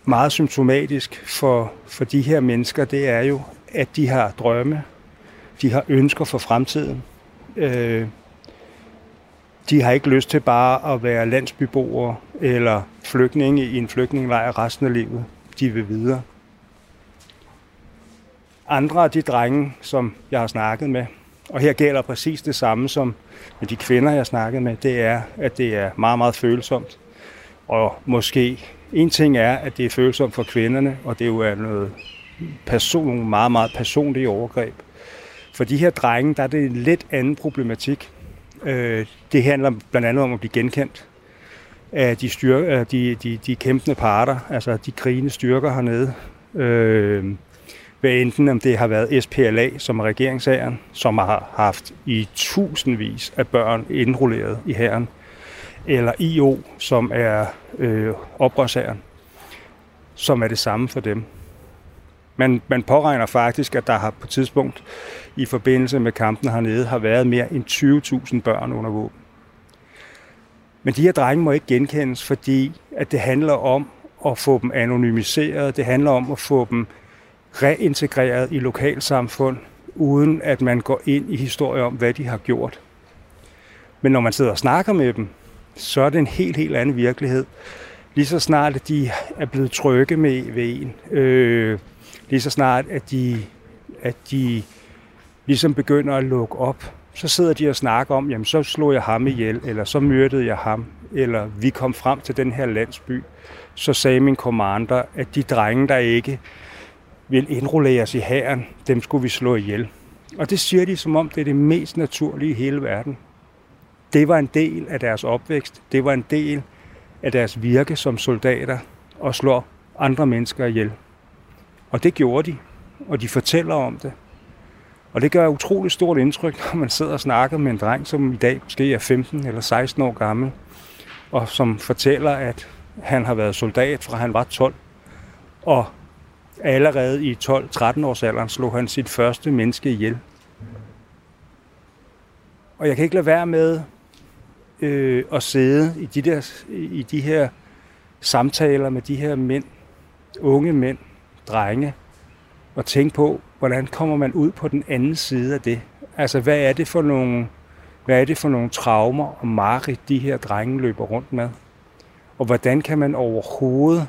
Speaker 2: meget symptomatisk for, for de her mennesker, det er jo, at de har drømme, de har ønsker for fremtiden. Øh, de har ikke lyst til bare at være landsbyboere eller flygtninge i en flygtningelejr resten af livet. De vil videre. Andre af de drenge, som jeg har snakket med, og her gælder præcis det samme som med de kvinder, jeg har snakket med, det er, at det er meget, meget følsomt. Og måske en ting er, at det er følsomt for kvinderne, og det jo er noget person, nogle meget, meget personlige overgreb. For de her drenge, der er det en lidt anden problematik. Øh, det handler blandt andet om at blive genkendt af de, styr, af de, de, de kæmpende parter, altså de krigende styrker hernede. Øh, hvad enten om det har været SPLA, som er regeringsæren, som har haft i tusindvis af børn indrulleret i hæren, eller IO, som er øh, oprørsæren, som er det samme for dem. Man, man påregner faktisk, at der har på tidspunkt i forbindelse med kampen hernede har været mere end 20.000 børn under våben. Men de her drenge må ikke genkendes, fordi at det handler om at få dem anonymiseret. Det handler om at få dem reintegreret i lokalsamfund, uden at man går ind i historier om, hvad de har gjort. Men når man sidder og snakker med dem, så er det en helt, helt anden virkelighed. Lige så snart, at de er blevet trygge med ved en, øh, lige så snart, at de, at de ligesom begynder at lukke op, så sidder de og snakker om, jamen så slog jeg ham ihjel, eller så myrdede jeg ham, eller vi kom frem til den her landsby. Så sagde min kommander, at de drenge, der ikke vil indrulleres i hæren, dem skulle vi slå ihjel. Og det siger de, som om det er det mest naturlige i hele verden. Det var en del af deres opvækst. Det var en del af deres virke som soldater og slå andre mennesker ihjel. Og det gjorde de, og de fortæller om det. Og det gør utroligt stort indtryk, når man sidder og snakker med en dreng, som i dag måske er 15 eller 16 år gammel, og som fortæller, at han har været soldat fra han var 12, og allerede i 12-13 års alderen slog han sit første menneske ihjel. Og jeg kan ikke lade være med øh, at sidde i de, der, i de her samtaler med de her mænd, unge mænd, drenge, og tænke på, hvordan kommer man ud på den anden side af det? Altså, hvad er det for nogle, hvad er det for nogle traumer og mareridt, de her drenge løber rundt med? Og hvordan kan man overhovedet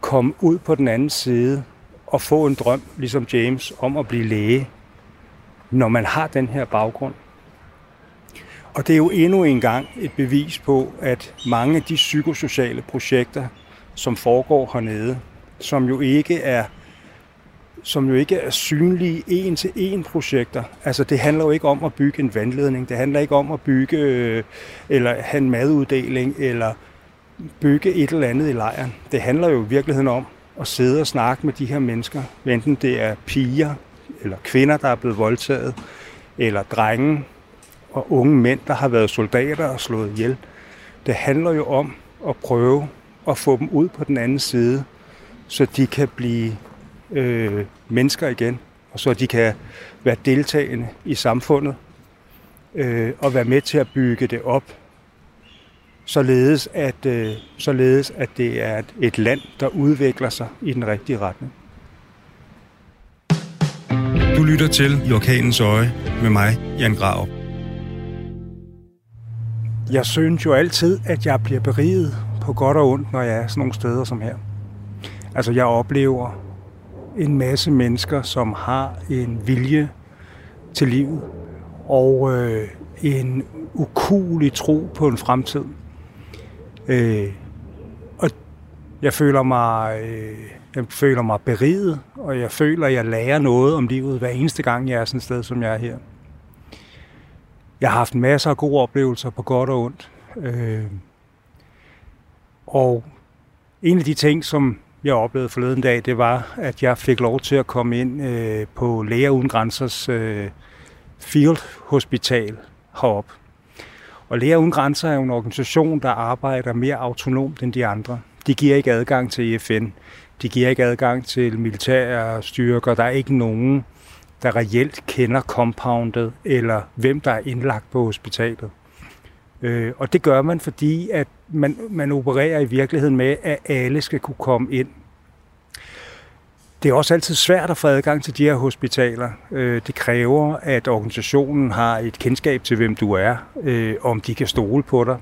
Speaker 2: komme ud på den anden side og få en drøm, ligesom James, om at blive læge, når man har den her baggrund? Og det er jo endnu en gang et bevis på, at mange af de psykosociale projekter, som foregår hernede, som jo ikke er som jo ikke er synlige en til en projekter. Altså det handler jo ikke om at bygge en vandledning, det handler ikke om at bygge øh, eller have en maduddeling eller bygge et eller andet i lejren. Det handler jo i virkeligheden om at sidde og snakke med de her mennesker, enten det er piger eller kvinder, der er blevet voldtaget, eller drenge og unge mænd, der har været soldater og slået ihjel. Det handler jo om at prøve at få dem ud på den anden side, så de kan blive øh, mennesker igen, og så de kan være deltagende i samfundet øh, og være med til at bygge det op, således at, øh, således at det er et, et land, der udvikler sig i den rigtige retning.
Speaker 1: Du lytter til I Orkanens Øje med mig, Jan Grav.
Speaker 2: Jeg synes jo altid, at jeg bliver beriget på godt og ondt, når jeg er sådan nogle steder som her. Altså, jeg oplever en masse mennesker, som har en vilje til livet og øh, en ukulig tro på en fremtid. Øh, og jeg føler mig, øh, jeg føler mig beriget, og jeg føler, at jeg lærer noget om livet hver eneste gang, jeg er sådan et sted, som jeg er her. Jeg har haft masser af gode oplevelser på godt og ondt. Øh, og en af de ting, som jeg oplevede forleden dag, det var, at jeg fik lov til at komme ind øh, på Læger Uden Grænsers øh, Field Hospital heroppe. Og Læger Uden Grænser er jo en organisation, der arbejder mere autonomt end de andre. De giver ikke adgang til FN. De giver ikke adgang til militære styrker. Der er ikke nogen, der reelt kender compoundet, eller hvem der er indlagt på hospitalet. Øh, og det gør man, fordi at man, man opererer i virkeligheden med, at alle skal kunne komme ind. Det er også altid svært at få adgang til de her hospitaler. Øh, det kræver, at organisationen har et kendskab til, hvem du er, øh, om de kan stole på dig.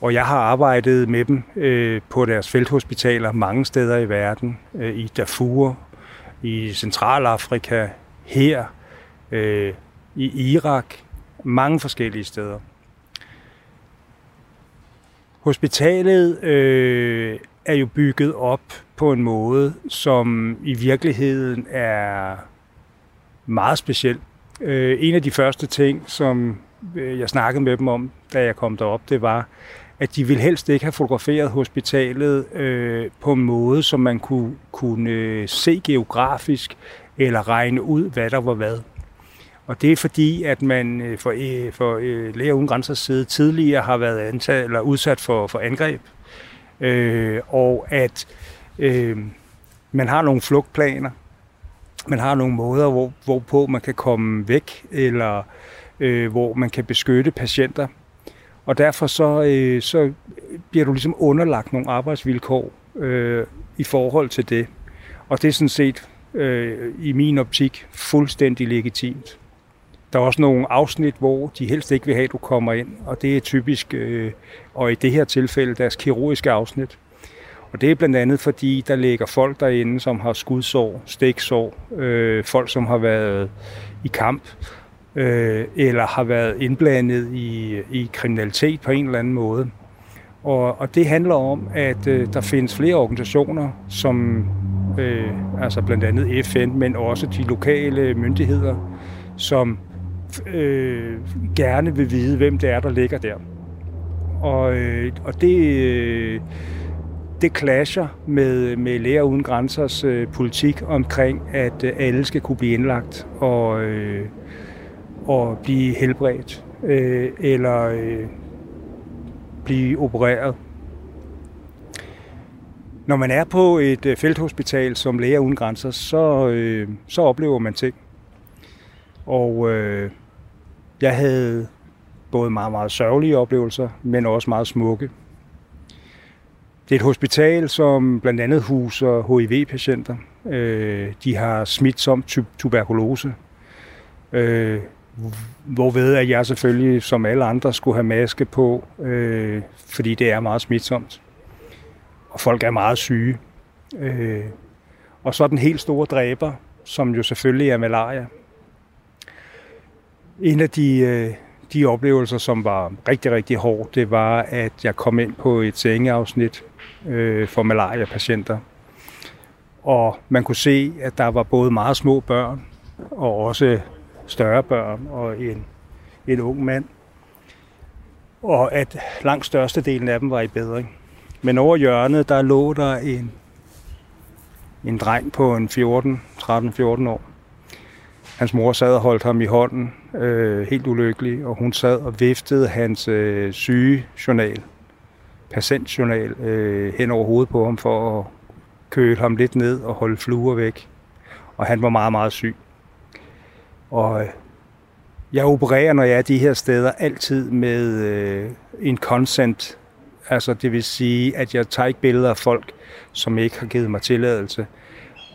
Speaker 2: Og jeg har arbejdet med dem øh, på deres felthospitaler mange steder i verden. I Darfur, i Centralafrika, her, i Irak, mange forskellige steder. Hospitalet øh, er jo bygget op på en måde, som i virkeligheden er meget speciel. Øh, en af de første ting, som øh, jeg snakkede med dem om, da jeg kom derop, det var, at de ville helst ikke have fotograferet hospitalet øh, på en måde, som man kunne, kunne øh, se geografisk eller regne ud, hvad der var hvad. Og det er fordi, at man øh, for, for Læger Uden Grænser side tidligere har været ansat, eller udsat for, for angreb, øh, og at øh, man har nogle flugtplaner, man har nogle måder, hvor, hvorpå man kan komme væk, eller øh, hvor man kan beskytte patienter. Og derfor så, øh, så bliver du ligesom underlagt nogle arbejdsvilkår øh, i forhold til det. Og det er sådan set øh, i min optik fuldstændig legitimt. Der er også nogle afsnit, hvor de helst ikke vil have, at du kommer ind, og det er typisk, øh, og i det her tilfælde, deres kirurgiske afsnit. Og det er blandt andet, fordi der ligger folk derinde, som har skudsår, stiksår, øh, folk, som har været i kamp, øh, eller har været indblandet i, i kriminalitet på en eller anden måde. Og, og det handler om, at øh, der findes flere organisationer, som øh, altså blandt andet FN, men også de lokale myndigheder, som øh, gerne vil vide, hvem det er, der ligger der. Og, øh, og det, øh, det clasher med, med Læger Uden Grænsers øh, politik omkring, at øh, alle skal kunne blive indlagt og, øh, og blive helbredt øh, eller øh, blive opereret. Når man er på et øh, felthospital som Læger Uden Grænser, så, øh, så oplever man ting. Og øh, jeg havde både meget, meget sørgelige oplevelser, men også meget smukke. Det er et hospital, som blandt andet huser HIV-patienter. Øh, de har smitsom tuberkulose. Øh, hvorved at jeg selvfølgelig, som alle andre, skulle have maske på, øh, fordi det er meget smitsomt. Og folk er meget syge. Øh, og så den helt store dræber, som jo selvfølgelig er malaria. En af de, øh, de oplevelser, som var rigtig, rigtig hård, det var, at jeg kom ind på et sengeafsnit øh, for malaria-patienter. Og man kunne se, at der var både meget små børn og også større børn og en, en ung mand. Og at langt størstedelen af dem var i bedring. Men over hjørnet, der lå der en, en dreng på en 14, 13-14 år. Hans mor sad og holdt ham i hånden, øh, helt ulykkelig, og hun sad og viftede hans øh, sygejournal, patientjournal, øh, hen over hovedet på ham for at køle ham lidt ned og holde fluer væk. Og han var meget, meget syg. Og øh, jeg opererer, når jeg er de her steder, altid med øh, en consent. Altså det vil sige, at jeg tager ikke billeder af folk, som ikke har givet mig tilladelse.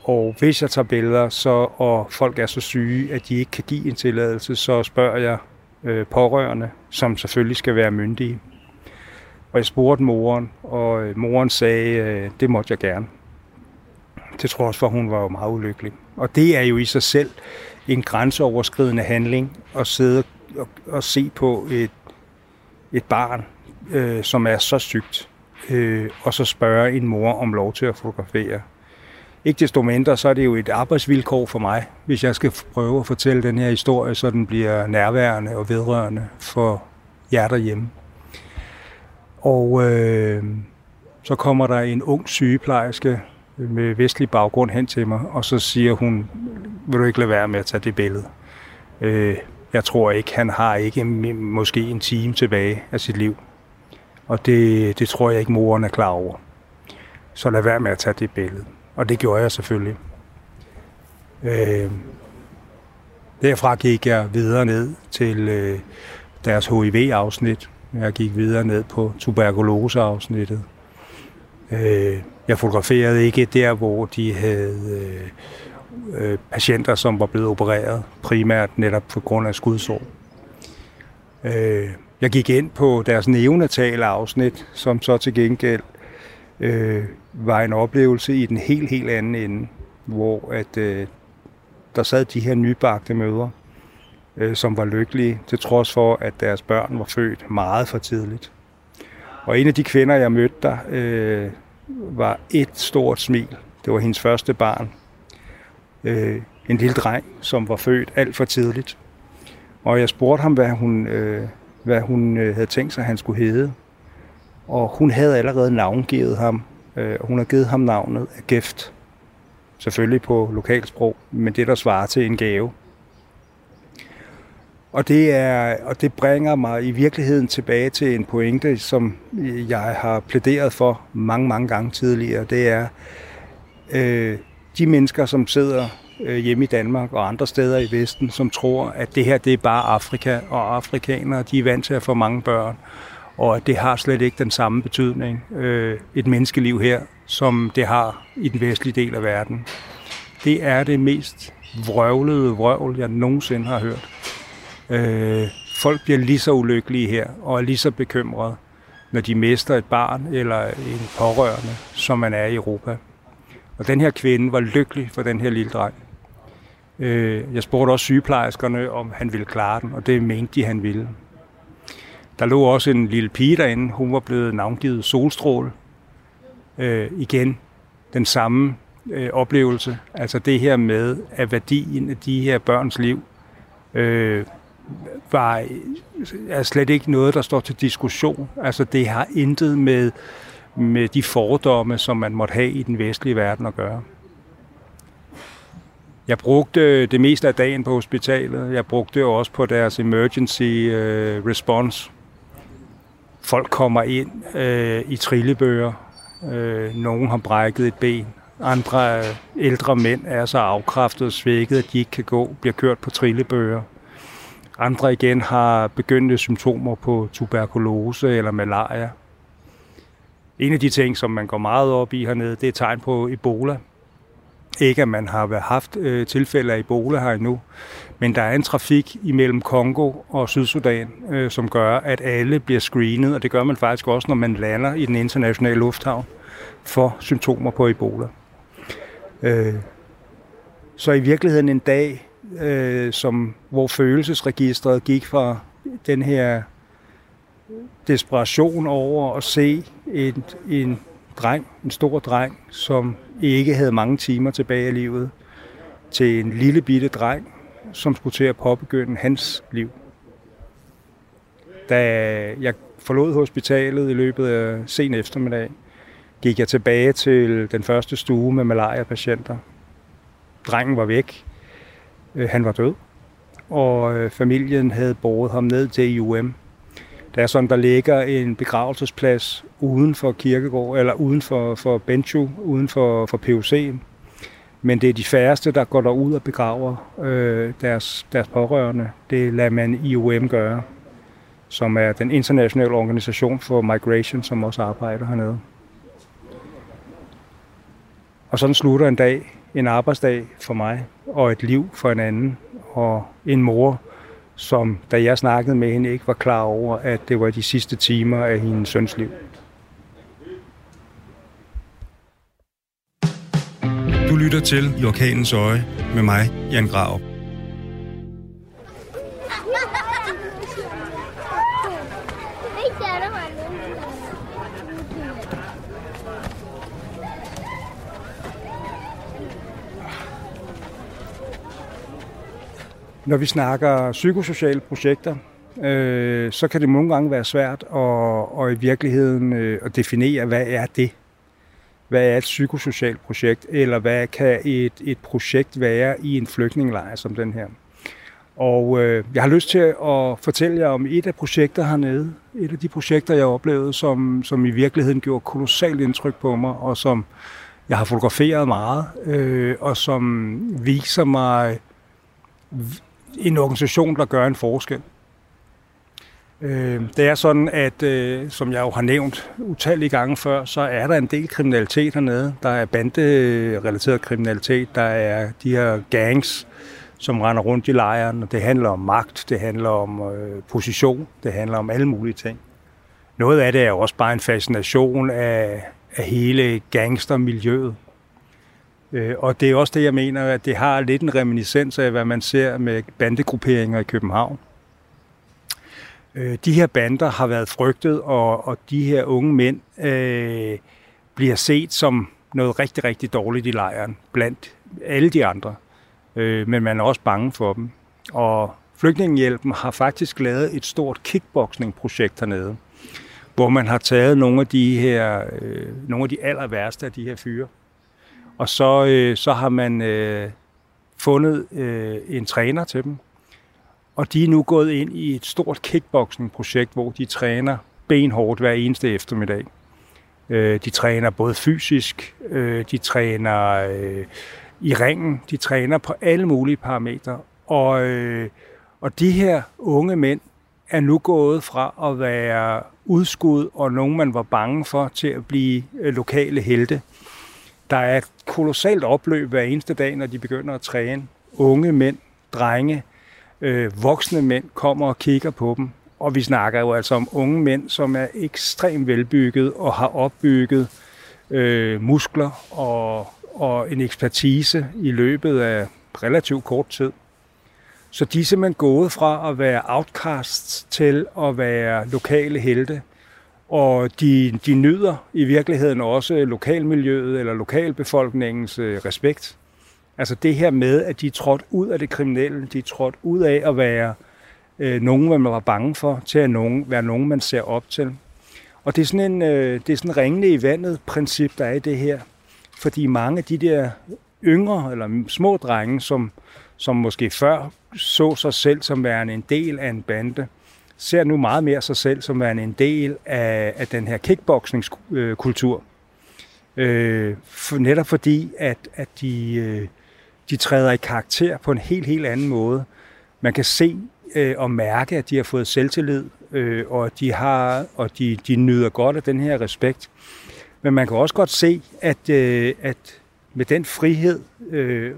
Speaker 2: Og hvis jeg tager billeder, så, og folk er så syge, at de ikke kan give en tilladelse, så spørger jeg øh, pårørende, som selvfølgelig skal være myndige. Og jeg spurgte moren, og øh, moren sagde, øh, det måtte jeg gerne. Til trods for, at hun var jo meget ulykkelig. Og det er jo i sig selv en grænseoverskridende handling at sidde og, og se på et, et barn, øh, som er så sygt, øh, og så spørge en mor om lov til at fotografere. Ikke desto mindre, så er det jo et arbejdsvilkår for mig, hvis jeg skal prøve at fortælle den her historie, så den bliver nærværende og vedrørende for jer derhjemme. Og øh, så kommer der en ung sygeplejerske med vestlig baggrund hen til mig, og så siger hun, vil du ikke lade være med at tage det billede? Øh, jeg tror ikke, han har ikke måske en time tilbage af sit liv. Og det, det tror jeg ikke, moren er klar over. Så lad være med at tage det billede. Og det gjorde jeg selvfølgelig. Øh, derfra gik jeg videre ned til øh, deres HIV-afsnit. Jeg gik videre ned på tuberkuloseafsnittet. Øh, jeg fotograferede ikke der, hvor de havde øh, øh, patienter, som var blevet opereret, primært netop på grund af skudsår. Øh, jeg gik ind på deres neonatale afsnit, som så til gengæld øh, var en oplevelse i den helt, helt anden ende, hvor at, øh, der sad de her nybagte mødre, øh, som var lykkelige, til trods for, at deres børn var født meget for tidligt. Og en af de kvinder, jeg mødte der, øh, var et stort smil. Det var hendes første barn. Øh, en lille dreng, som var født alt for tidligt. Og jeg spurgte ham, hvad hun, øh, hvad hun øh, havde tænkt sig, han skulle hedde. Og hun havde allerede navngivet ham. Øh, hun havde givet ham navnet af Gæft. Selvfølgelig på lokalsprog, men det der svarer til en gave. Og det, er, og det bringer mig i virkeligheden tilbage til en pointe, som jeg har plæderet for mange, mange gange tidligere. Det er øh, de mennesker, som sidder øh, hjemme i Danmark og andre steder i Vesten, som tror, at det her det er bare Afrika, og afrikanere de er vant til at få mange børn, og at det har slet ikke den samme betydning, øh, et menneskeliv her, som det har i den vestlige del af verden. Det er det mest vrøvlede vrøvl, jeg nogensinde har hørt. Øh, folk bliver lige så ulykkelige her, og er lige så bekymrede, når de mister et barn eller en pårørende, som man er i Europa. Og den her kvinde var lykkelig for den her lille dreng. Øh, jeg spurgte også sygeplejerskerne, om han ville klare den, og det mente de, han ville. Der lå også en lille pige derinde. Hun var blevet navngivet Solstråle. Øh, igen den samme øh, oplevelse. Altså det her med, at værdien af de her børns liv øh, var er slet ikke noget, der står til diskussion. Altså det har intet med, med de fordomme, som man måtte have i den vestlige verden at gøre. Jeg brugte det meste af dagen på hospitalet. Jeg brugte det også på deres emergency øh, response. Folk kommer ind øh, i trillebøger. Øh, nogen har brækket et ben. Andre øh, ældre mænd er så afkræftet og svækket, at de ikke kan gå, bliver kørt på trillebøger. Andre igen har begyndte symptomer på tuberkulose eller malaria. En af de ting, som man går meget op i hernede, det er tegn på Ebola. Ikke at man har haft øh, tilfælde af Ebola her endnu, men der er en trafik imellem Kongo og Sydsudan, øh, som gør, at alle bliver screenet, og det gør man faktisk også, når man lander i den internationale lufthavn for symptomer på Ebola. Øh, så i virkeligheden en dag, øh, som, hvor følelsesregistret gik fra den her desperation over at se en, en dreng, en stor dreng, som ikke havde mange timer tilbage i livet, til en lille bitte dreng, som skulle til at påbegynde hans liv. Da jeg forlod hospitalet i løbet af sen eftermiddag, gik jeg tilbage til den første stue med malaria-patienter. Drengen var væk. Øh, han var død. Og øh, familien havde båret ham ned til IUM. Der er sådan, der ligger en begravelsesplads uden for kirkegård, eller uden for, for Benchu, uden for, for POC. Men det er de færreste, der går derud og begraver øh, deres, deres pårørende. Det lader man IOM gøre, som er den internationale organisation for migration, som også arbejder hernede. Og sådan slutter en dag, en arbejdsdag for mig, og et liv for en anden, og en mor, som da jeg snakkede med hende, ikke var klar over, at det var de sidste timer af hendes søns liv.
Speaker 1: Du lytter til I Orkanens Øje med mig, Jan Grav.
Speaker 2: Når vi snakker psykosociale projekter, øh, så kan det nogle gange være svært at, og i virkeligheden øh, at definere, hvad er det? Hvad er et psykosocialt projekt? Eller hvad kan et, et projekt være i en flygtningelejr som den her? Og øh, jeg har lyst til at fortælle jer om et af projekter hernede. Et af de projekter, jeg oplevede, som, som i virkeligheden gjorde kolossalt indtryk på mig, og som jeg har fotograferet meget, øh, og som viser mig en organisation, der gør en forskel. Øh, det er sådan, at øh, som jeg jo har nævnt utallige gange før, så er der en del kriminalitet hernede. Der er banderelateret kriminalitet, der er de her gangs, som render rundt i lejren, og det handler om magt, det handler om øh, position, det handler om alle mulige ting. Noget af det er jo også bare en fascination af, af hele gangstermiljøet. Øh, og det er også det, jeg mener, at det har lidt en reminiscens af, hvad man ser med bandegrupperinger i København. Øh, de her bander har været frygtet, og, og de her unge mænd øh, bliver set som noget rigtig, rigtig dårligt i lejren blandt alle de andre. Øh, men man er også bange for dem. Og Flygtningehjælpen har faktisk lavet et stort kickboxing-projekt hernede, hvor man har taget nogle af de her, øh, nogle af de aller værste af de her fyre, og så, øh, så har man øh, fundet øh, en træner til dem. Og de er nu gået ind i et stort kickboxing-projekt, hvor de træner benhårdt hver eneste eftermiddag. Øh, de træner både fysisk, øh, de træner øh, i ringen, de træner på alle mulige parametre. Og, øh, og de her unge mænd er nu gået fra at være udskud og nogen, man var bange for, til at blive øh, lokale helte. Der er et kolossalt opløb hver eneste dag, når de begynder at træne. Unge mænd, drenge, øh, voksne mænd kommer og kigger på dem. Og vi snakker jo altså om unge mænd, som er ekstremt velbygget og har opbygget øh, muskler og, og en ekspertise i løbet af relativt kort tid. Så de er simpelthen gået fra at være outcasts til at være lokale helte. Og de, de nyder i virkeligheden også lokalmiljøet eller lokalbefolkningens øh, respekt. Altså det her med, at de er trådt ud af det kriminelle, de er trådt ud af at være øh, nogen, man var bange for, til at nogen, være nogen, man ser op til. Og det er sådan en øh, det er sådan ringende i vandet princip, der er i det her. Fordi mange af de der yngre eller små drenge, som, som måske før så sig selv som værende en del af en bande, ser nu meget mere sig selv som værende en del af, af den her kickboxningskultur. Øh, for, netop fordi, at, at de, øh, de træder i karakter på en helt, helt anden måde. Man kan se øh, og mærke, at de har fået selvtillid, øh, og de har og de, de nyder godt af den her respekt. Men man kan også godt se, at, øh, at med den frihed øh,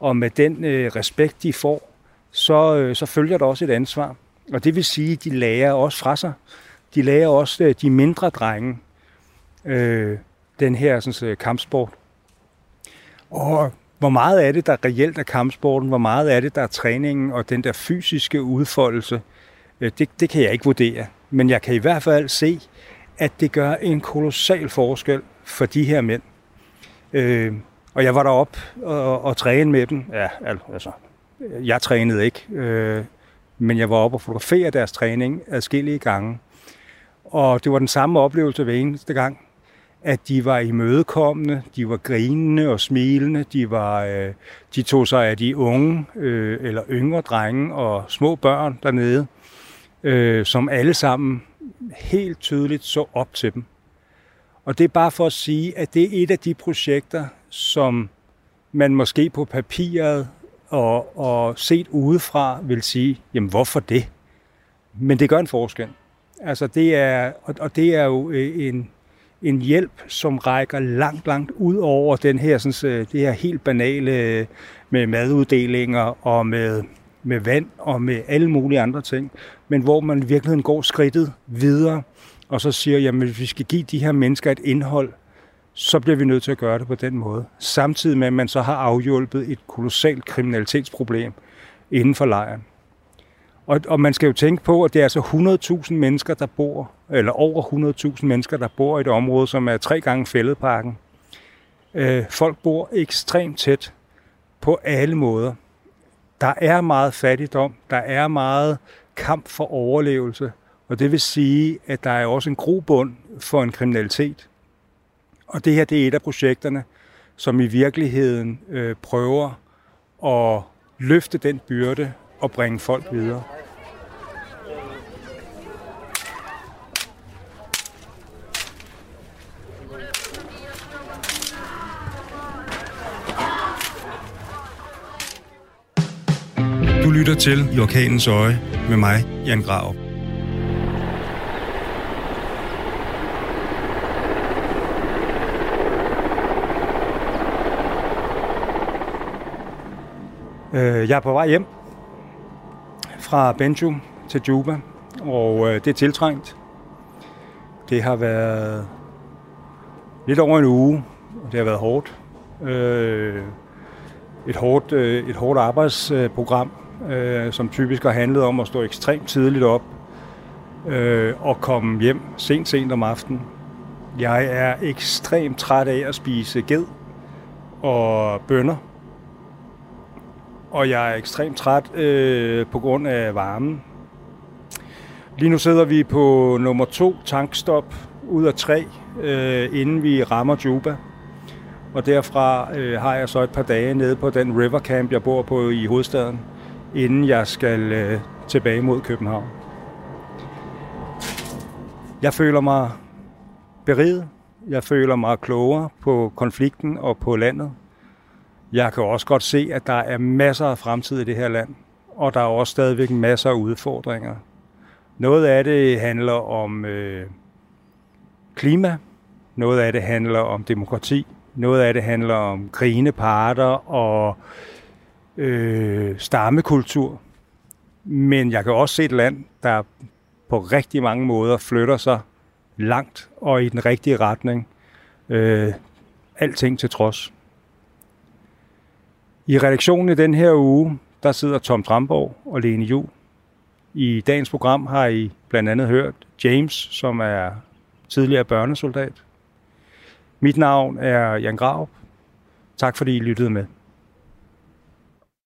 Speaker 2: og med den øh, respekt, de får, så, øh, så følger der også et ansvar. Og det vil sige, at de lærer også fra sig. De lærer også øh, de mindre drenge øh, den her sådan, øh, kampsport. Og hvor meget er det, der reelt er kampsporten? Hvor meget er det, der er træningen og den der fysiske udfoldelse? Øh, det, det kan jeg ikke vurdere. Men jeg kan i hvert fald se, at det gør en kolossal forskel for de her mænd. Øh, og jeg var derop og, og træne med dem. Ja, altså, jeg trænede ikke, øh, men jeg var oppe og fotografere deres træning adskillige gange. Og det var den samme oplevelse hver eneste gang, at de var imødekommende, de var grinende og smilende, de, var, øh, de tog sig af de unge øh, eller yngre drenge og små børn dernede, øh, som alle sammen helt tydeligt så op til dem. Og det er bare for at sige, at det er et af de projekter, som man måske på papiret og, og set udefra vil sige, jamen hvorfor det? Men det gør en forskel. Altså det er, og og det er jo øh, en, en hjælp, som rækker langt, langt ud over den her, sådan, øh, det her helt banale øh, med maduddelinger og med, med vand og med alle mulige andre ting, men hvor man i virkeligheden går skridtet videre og så siger, jamen hvis vi skal give de her mennesker et indhold, så bliver vi nødt til at gøre det på den måde. Samtidig med, at man så har afhjulpet et kolossalt kriminalitetsproblem inden for lejren. Og, og man skal jo tænke på, at det er altså 100.000 mennesker, der bor, eller over 100.000 mennesker, der bor i et område, som er tre gange fældeparken. Øh, folk bor ekstremt tæt på alle måder. Der er meget fattigdom, der er meget kamp for overlevelse, og det vil sige, at der er også en grobund for en kriminalitet. Og det her det er et af projekterne, som i virkeligheden øh, prøver at løfte den byrde og bringe folk videre.
Speaker 1: Du lytter til I Orkanens Øje med mig, Jan Grav.
Speaker 2: Øh, jeg er på vej hjem fra Benju til Juba, og øh, det er tiltrængt. Det har været lidt over en uge, og det har været hårdt. Øh, et hårdt, øh, et hårdt arbejdsprogram, øh, som typisk har handlet om at stå ekstremt tidligt op øh, og komme hjem sent, sent om aftenen. Jeg er ekstremt træt af at spise ged og bønner og jeg er ekstremt træt øh, på grund af varmen. Lige nu sidder vi på nummer to tankstop ud af tre, øh, inden vi rammer Juba. Og derfra øh, har jeg så et par dage nede på den river camp, jeg bor på i hovedstaden, inden jeg skal øh, tilbage mod København. Jeg føler mig beriget. Jeg føler mig klogere på konflikten og på landet. Jeg kan også godt se, at der er masser af fremtid i det her land, og der er også stadigvæk masser af udfordringer. Noget af det handler om øh, klima, noget af det handler om demokrati, noget af det handler om krigende parter og øh, stammekultur. Men jeg kan også se et land, der på rigtig mange måder flytter sig langt og i den rigtige retning. Øh, alting til trods. I redaktionen i den her uge, der sidder Tom Tramborg og Lene Ju. I dagens program har I blandt andet hørt James, som er tidligere børnesoldat. Mit navn er Jan Grav. Tak fordi I lyttede med.